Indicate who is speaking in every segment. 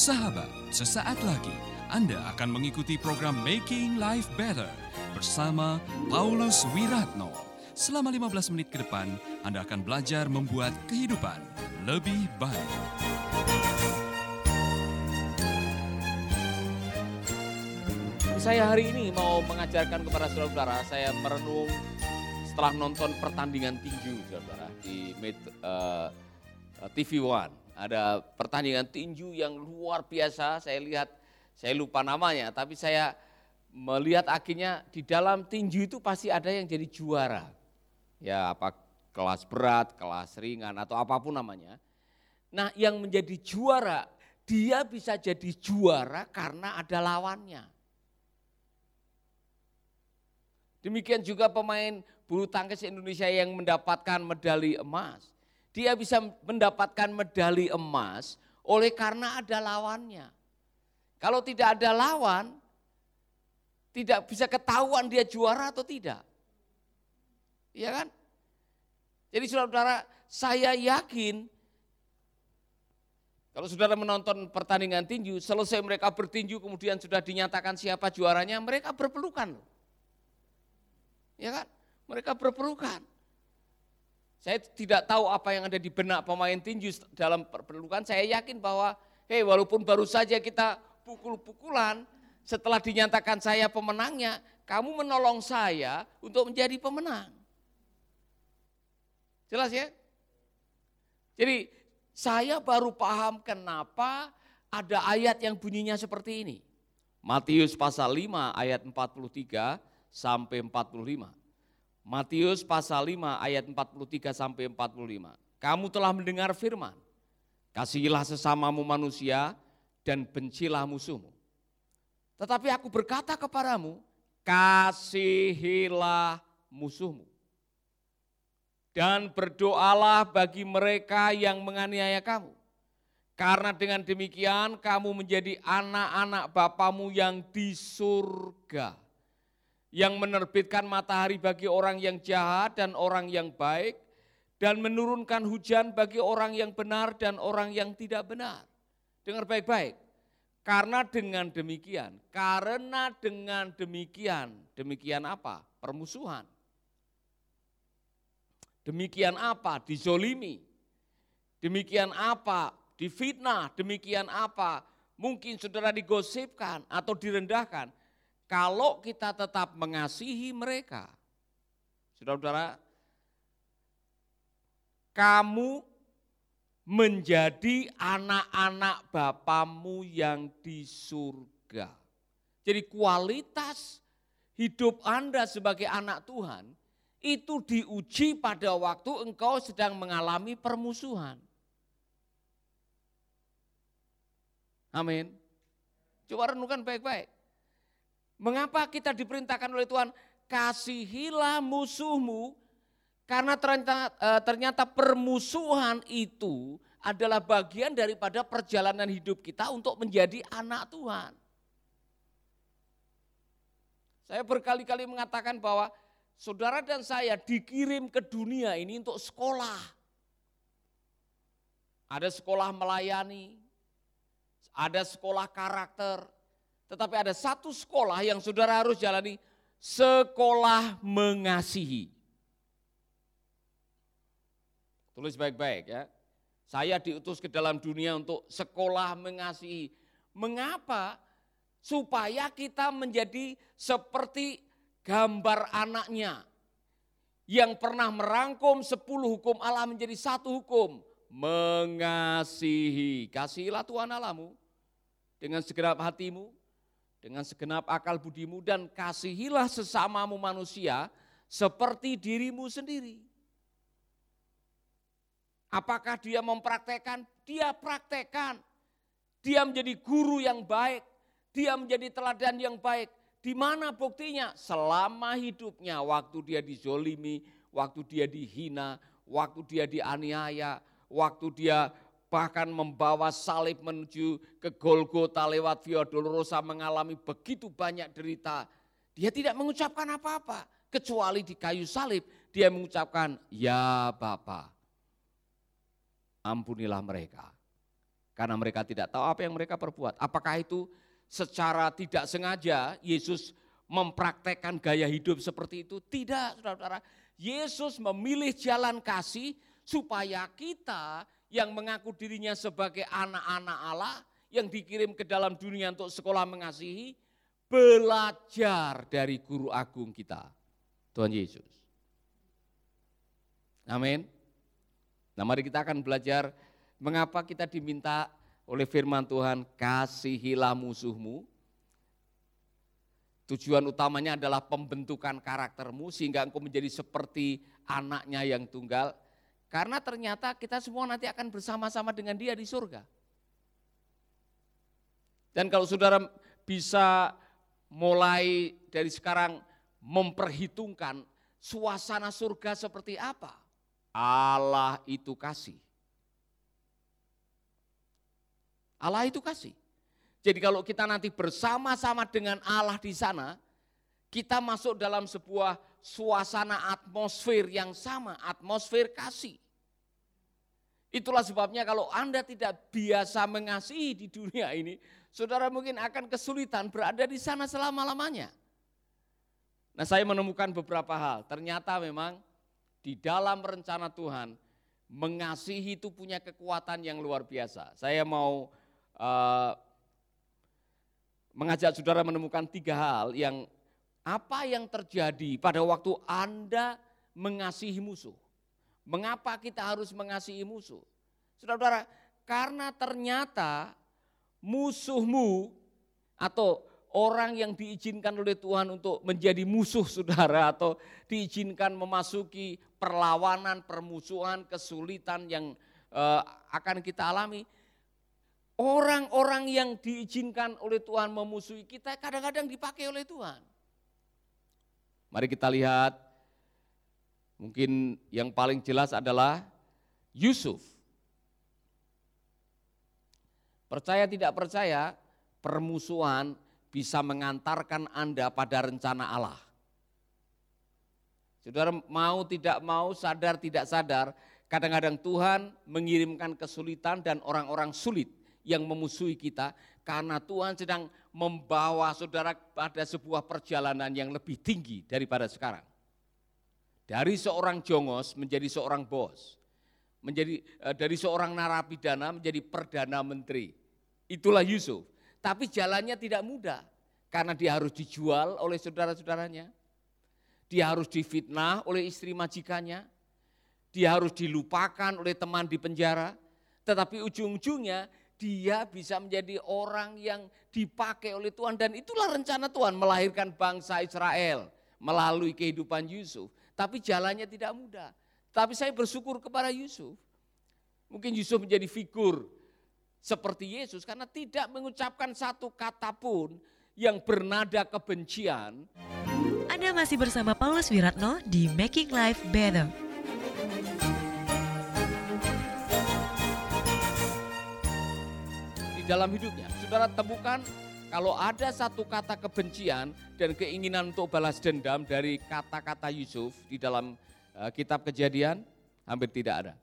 Speaker 1: Sahabat, sesaat lagi Anda akan mengikuti program Making Life Better bersama Paulus Wiratno. Selama 15 menit ke depan, Anda akan belajar membuat kehidupan lebih baik.
Speaker 2: Saya hari ini mau mengajarkan kepada saudara-saudara, saya merenung setelah nonton pertandingan tinju saudara di uh, TV One. Ada pertandingan tinju yang luar biasa, saya lihat, saya lupa namanya, tapi saya melihat akhirnya di dalam tinju itu pasti ada yang jadi juara. Ya apa kelas berat, kelas ringan atau apa pun namanya. Nah yang menjadi juara, dia bisa jadi juara karena ada lawannya. Demikian juga pemain bulu tangkis Indonesia yang mendapatkan medali emas. Dia bisa mendapatkan medali emas oleh karena ada lawannya. Kalau tidak ada lawan, tidak bisa ketahuan dia juara atau tidak. Iya kan? Jadi saudara-saudara, saya yakin kalau saudara menonton pertandingan tinju, selesai mereka bertinju kemudian sudah dinyatakan siapa juaranya, mereka berpelukan. Ya kan? Mereka berpelukan. Saya tidak tahu apa yang ada di benak pemain tinju dalam perpelukan. Saya yakin bahwa, hei walaupun baru saja kita pukul-pukulan, setelah dinyatakan saya pemenangnya, kamu menolong saya untuk menjadi pemenang. Jelas ya? Jadi saya baru paham kenapa ada ayat yang bunyinya seperti ini. Matius pasal 5 ayat 43 sampai 45. Matius pasal 5 ayat 43 sampai 45. Kamu telah mendengar firman, kasihilah sesamamu manusia dan bencilah musuhmu. Tetapi aku berkata kepadamu, kasihilah musuhmu. Dan berdoalah bagi mereka yang menganiaya kamu. Karena dengan demikian kamu menjadi anak-anak Bapamu yang di surga. Yang menerbitkan matahari bagi orang yang jahat dan orang yang baik. Dan menurunkan hujan bagi orang yang benar dan orang yang tidak benar. Dengar baik-baik. Karena dengan demikian, karena dengan demikian, demikian apa? Permusuhan. Demikian apa? Dizolimi. Demikian apa? Difitnah. Demikian apa? Mungkin saudara digosipkan atau direndahkan. Kalau kita tetap mengasihi mereka. Saudara-saudara, kamu menjadi anak-anak Bapamu yang di surga. Jadi kualitas hidup Anda sebagai anak Tuhan itu diuji pada waktu engkau sedang mengalami permusuhan. Amin. Coba renungkan baik-baik. Mengapa kita diperintahkan oleh Tuhan, kasihilah musuhmu karena ternyata, eh, ternyata permusuhan itu adalah bagian daripada perjalanan hidup kita untuk menjadi anak Tuhan. Saya berkali-kali mengatakan bahwa saudara dan saya dikirim ke dunia ini untuk sekolah. Ada sekolah melayani, ada sekolah karakter, tetapi ada satu sekolah yang saudara harus jalani, sekolah mengasihi. Tulis baik-baik ya. Saya diutus ke dalam dunia untuk sekolah mengasihi. Mengapa? Supaya kita menjadi seperti gambar anaknya. Yang pernah merangkum sepuluh hukum Allah menjadi satu hukum. Mengasihi. Kasihilah Tuhan Allahmu dengan segenap hatimu, dengan segenap akal budimu dan kasihilah sesamamu manusia seperti dirimu sendiri. Apakah dia mempraktekkan? Dia praktekkan. Dia menjadi guru yang baik, dia menjadi teladan yang baik. Di mana buktinya? Selama hidupnya, waktu dia dizolimi, waktu dia dihina, waktu dia dianiaya, waktu dia bahkan membawa salib menuju ke Golgota lewat Via Dolorosa mengalami begitu banyak derita. Dia tidak mengucapkan apa-apa, kecuali di kayu salib dia mengucapkan, ya Bapak ampunilah mereka karena mereka tidak tahu apa yang mereka perbuat. Apakah itu secara tidak sengaja Yesus mempraktekkan gaya hidup seperti itu? Tidak, saudara-saudara. Yesus memilih jalan kasih supaya kita yang mengaku dirinya sebagai anak-anak Allah yang dikirim ke dalam dunia untuk sekolah mengasihi, belajar dari guru agung kita, Tuhan Yesus. Amin. Nah mari kita akan belajar Mengapa kita diminta oleh firman Tuhan, kasihilah musuhmu. Tujuan utamanya adalah pembentukan karaktermu sehingga engkau menjadi seperti anaknya yang tunggal. Karena ternyata kita semua nanti akan bersama-sama dengan dia di surga. Dan kalau saudara bisa mulai dari sekarang memperhitungkan suasana surga seperti apa. Allah itu kasih. Allah itu kasih. Jadi kalau kita nanti bersama-sama dengan Allah di sana, kita masuk dalam sebuah suasana atmosfer yang sama, atmosfer kasih. Itulah sebabnya kalau Anda tidak biasa mengasihi di dunia ini, saudara mungkin akan kesulitan berada di sana selama-lamanya. Nah saya menemukan beberapa hal, ternyata memang di dalam rencana Tuhan, mengasihi itu punya kekuatan yang luar biasa. Saya mau uh, mengajak saudara menemukan tiga hal yang apa yang terjadi pada waktu Anda mengasihi musuh. Mengapa kita harus mengasihi musuh? Saudara-saudara, karena ternyata musuhmu atau orang yang diizinkan oleh Tuhan untuk menjadi musuh saudara atau diizinkan memasuki perlawanan, permusuhan, kesulitan yang uh, akan kita alami, Orang-orang yang diizinkan oleh Tuhan memusuhi kita kadang-kadang dipakai oleh Tuhan. Mari kita lihat, mungkin yang paling jelas adalah Yusuf. Percaya tidak percaya, permusuhan bisa mengantarkan Anda pada rencana Allah. Saudara mau tidak mau, sadar tidak sadar, kadang-kadang Tuhan mengirimkan kesulitan dan orang-orang sulit yang memusuhi kita karena Tuhan sedang membawa saudara pada sebuah perjalanan yang lebih tinggi daripada sekarang. Dari seorang jongos menjadi seorang bos. Menjadi eh, dari seorang narapidana menjadi perdana menteri. Itulah Yusuf. Tapi jalannya tidak mudah karena dia harus dijual oleh saudara-saudaranya. Dia harus difitnah oleh istri majikannya. Dia harus dilupakan oleh teman di penjara. Tetapi ujung-ujungnya dia bisa menjadi orang yang dipakai oleh Tuhan dan itulah rencana Tuhan melahirkan bangsa Israel melalui kehidupan Yusuf. Tapi jalannya tidak mudah. Tapi saya bersyukur kepada Yusuf. Mungkin Yusuf menjadi figur seperti Yesus karena tidak mengucapkan satu kata pun yang bernada kebencian.
Speaker 3: Anda masih bersama Paulus Wiratno di Making Life Better.
Speaker 2: Dalam hidupnya. Saudara temukan kalau ada satu kata kebencian dan keinginan untuk balas dendam dari kata-kata Yusuf di dalam uh, kitab kejadian, hampir tidak ada.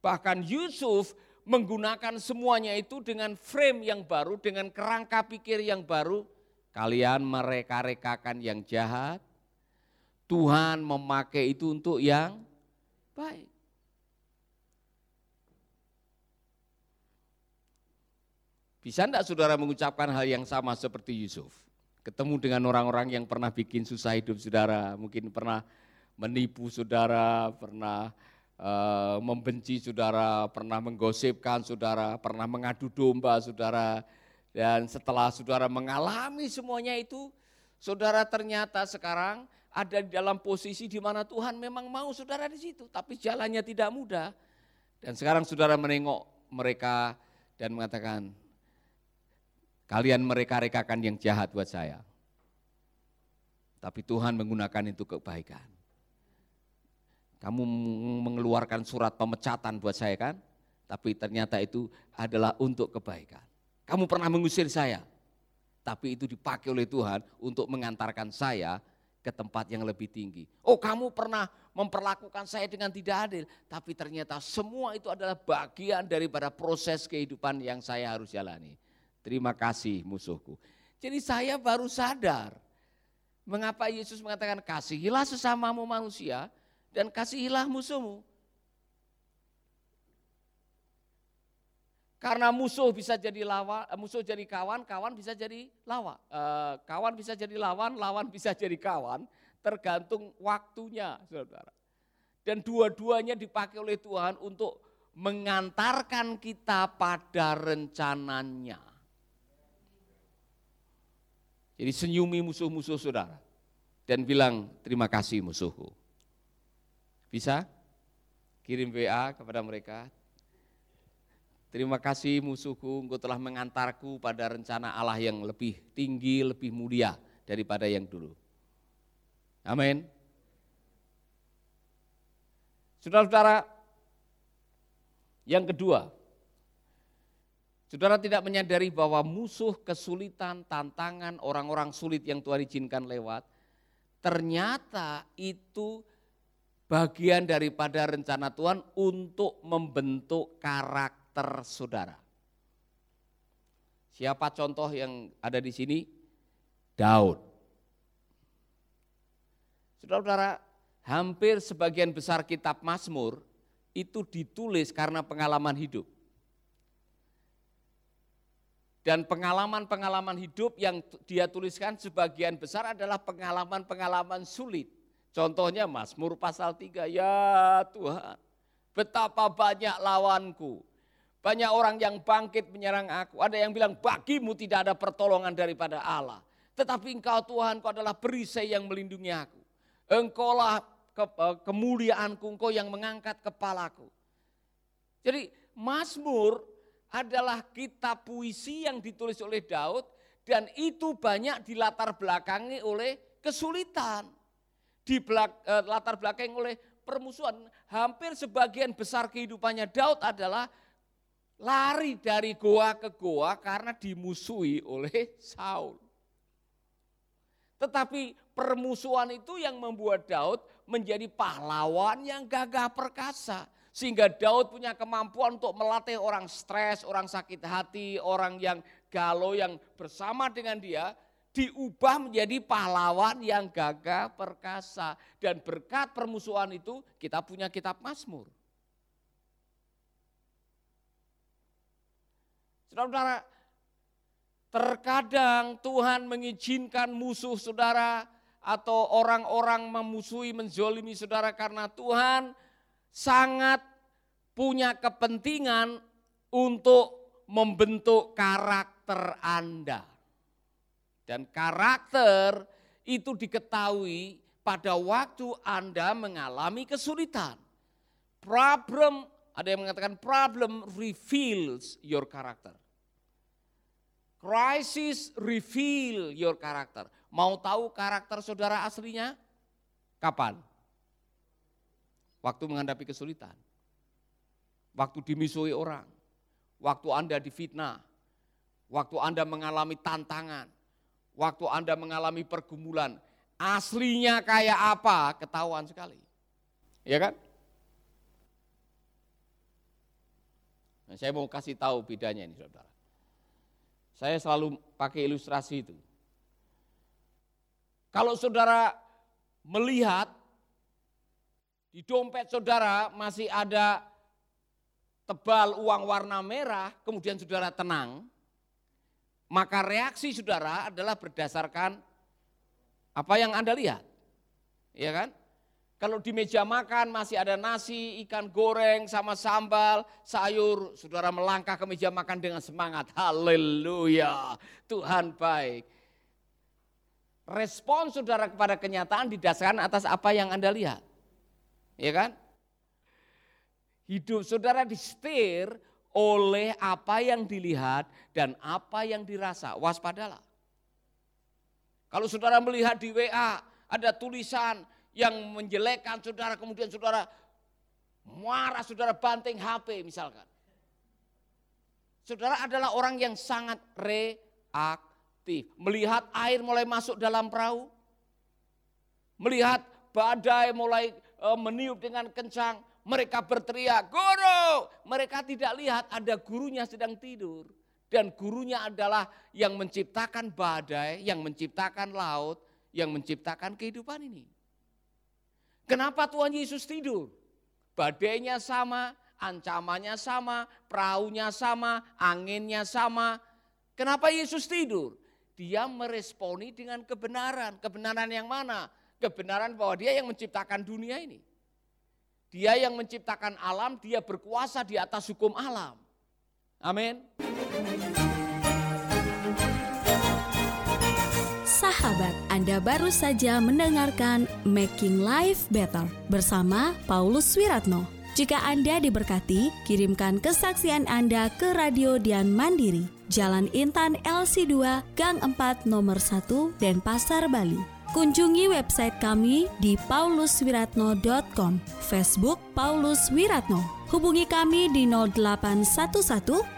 Speaker 2: Bahkan Yusuf menggunakan semuanya itu dengan frame yang baru, dengan kerangka pikir yang baru. Kalian mereka-rekakan yang jahat, Tuhan memakai itu untuk yang baik. Bisa enggak saudara mengucapkan hal yang sama seperti Yusuf? Ketemu dengan orang-orang yang pernah bikin susah hidup saudara, mungkin pernah menipu saudara, pernah uh, membenci saudara, pernah menggosipkan saudara, pernah mengadu domba saudara. Dan setelah saudara mengalami semuanya itu, saudara ternyata sekarang ada di dalam posisi di mana Tuhan memang mau saudara di situ, tapi jalannya tidak mudah. Dan sekarang saudara menengok mereka dan mengatakan, Kalian mereka-rekakan yang jahat buat saya. Tapi Tuhan menggunakan itu kebaikan. Kamu mengeluarkan surat pemecatan buat saya kan? Tapi ternyata itu adalah untuk kebaikan. Kamu pernah mengusir saya, tapi itu dipakai oleh Tuhan untuk mengantarkan saya ke tempat yang lebih tinggi. Oh kamu pernah memperlakukan saya dengan tidak adil. Tapi ternyata semua itu adalah bagian daripada proses kehidupan yang saya harus jalani. Terima kasih musuhku. Jadi saya baru sadar mengapa Yesus mengatakan kasihilah sesamamu manusia dan kasihilah musuhmu. Karena musuh bisa jadi lawan, musuh jadi kawan, kawan bisa jadi lawan. Eh, kawan bisa jadi lawan, lawan bisa jadi kawan, tergantung waktunya, saudara. Dan dua-duanya dipakai oleh Tuhan untuk mengantarkan kita pada rencananya. Jadi senyumi musuh-musuh saudara dan bilang terima kasih musuhku. Bisa? Kirim WA kepada mereka, Terima kasih musuhku, engkau telah mengantarku pada rencana Allah yang lebih tinggi, lebih mulia daripada yang dulu. Amin. Saudara-saudara, yang kedua, saudara tidak menyadari bahwa musuh kesulitan, tantangan, orang-orang sulit yang Tuhan izinkan lewat, ternyata itu bagian daripada rencana Tuhan untuk membentuk karakter saudara. Siapa contoh yang ada di sini? Daud. Saudara-saudara, hampir sebagian besar kitab Mazmur itu ditulis karena pengalaman hidup. Dan pengalaman-pengalaman hidup yang dia tuliskan sebagian besar adalah pengalaman-pengalaman sulit. Contohnya Mazmur pasal 3, ya Tuhan betapa banyak lawanku. Banyak orang yang bangkit menyerang aku. Ada yang bilang bagimu tidak ada pertolongan daripada Allah. Tetapi engkau Tuhan, engkau adalah perisai yang melindungi aku. Engkaulah ke, eh, kemuliaanku, engkau yang mengangkat kepalaku. Jadi Mazmur adalah kitab puisi yang ditulis oleh Daud dan itu banyak dilatar belakangi oleh kesulitan. Di belak, eh, latar belakangi oleh permusuhan. Hampir sebagian besar kehidupannya Daud adalah lari dari goa ke goa karena dimusuhi oleh Saul. Tetapi permusuhan itu yang membuat Daud menjadi pahlawan yang gagah perkasa. Sehingga Daud punya kemampuan untuk melatih orang stres, orang sakit hati, orang yang galau yang bersama dengan dia diubah menjadi pahlawan yang gagah perkasa. Dan berkat permusuhan itu kita punya kitab Mazmur. Saudara-saudara, terkadang Tuhan mengizinkan musuh saudara atau orang-orang memusuhi, menzolimi saudara karena Tuhan sangat punya kepentingan untuk membentuk karakter Anda. Dan karakter itu diketahui pada waktu Anda mengalami kesulitan. Problem ada yang mengatakan problem reveals your character. Crisis reveal your character. Mau tahu karakter saudara aslinya? Kapan? Waktu menghadapi kesulitan. Waktu dimisuhi orang. Waktu Anda difitnah. Waktu Anda mengalami tantangan. Waktu Anda mengalami pergumulan. Aslinya kayak apa? Ketahuan sekali. Ya kan? Nah, saya mau kasih tahu bedanya ini saudara. Saya selalu pakai ilustrasi itu. Kalau saudara melihat di dompet saudara masih ada tebal uang warna merah, kemudian saudara tenang, maka reaksi saudara adalah berdasarkan apa yang Anda lihat. Ya kan? Kalau di meja makan masih ada nasi, ikan goreng sama sambal, sayur, saudara melangkah ke meja makan dengan semangat. Haleluya, Tuhan baik. Respon saudara kepada kenyataan didasarkan atas apa yang Anda lihat. Ya kan? Hidup saudara disetir oleh apa yang dilihat dan apa yang dirasa. Waspadalah. Kalau saudara melihat di WA ada tulisan yang menjelekkan saudara, kemudian saudara marah, saudara banting HP misalkan. Saudara adalah orang yang sangat reaktif. Melihat air mulai masuk dalam perahu, Melihat badai mulai meniup dengan kencang, mereka berteriak, "Guru!" Mereka tidak lihat ada gurunya sedang tidur. Dan gurunya adalah yang menciptakan badai, yang menciptakan laut, yang menciptakan kehidupan ini. Kenapa Tuhan Yesus tidur? Badainya sama, ancamannya sama, perahunya sama, anginnya sama. Kenapa Yesus tidur? Dia meresponi dengan kebenaran. Kebenaran yang mana? Kebenaran bahwa dia yang menciptakan dunia ini. Dia yang menciptakan alam, dia berkuasa di atas hukum alam. Amin.
Speaker 4: Sahabat, Anda baru saja mendengarkan Making Life Better bersama Paulus Wiratno. Jika Anda diberkati, kirimkan kesaksian Anda ke Radio Dian Mandiri, Jalan Intan LC2, Gang 4, Nomor 1, Denpasar, Bali. Kunjungi website kami di pauluswiratno.com, Facebook Paulus Wiratno. Hubungi kami di 0811